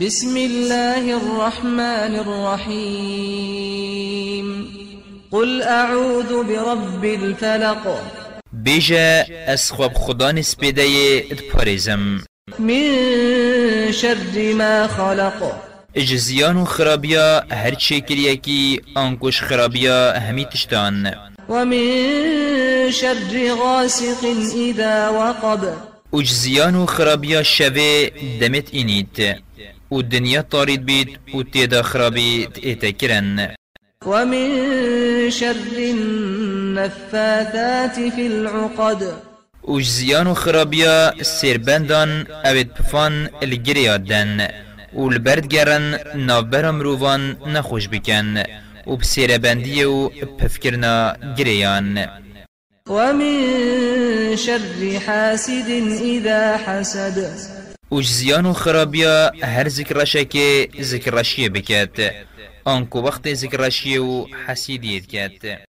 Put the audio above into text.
بسم الله الرحمن الرحيم. قل أعوذ برب الفلق. بيجا اسخواب خدا نسبيده اتپاريزم من شر ما خلق. اجزيان و خرابيا هر چه كريكي انكوش خرابيا همي تشتان. ومن شر غاسق إذا وقب. اجزيان و خرابيا شوه دمت انيت و دنيا طارد بيت و خرابي تأتكرن ومن شر النفاثات في العقد. اجزيان و خرابيا سيربندان اوید پفان الگريادن و البرد گرن نابرا مروفان نخوش بکن. و بسيره بنديه و بفكرنا گريان ومن شر حاسد إذا حسد. اجزيان و خرابيا هر ذكرشا که ذكرشية بكات. أنكو وقت ذكرشية و حسيديت كات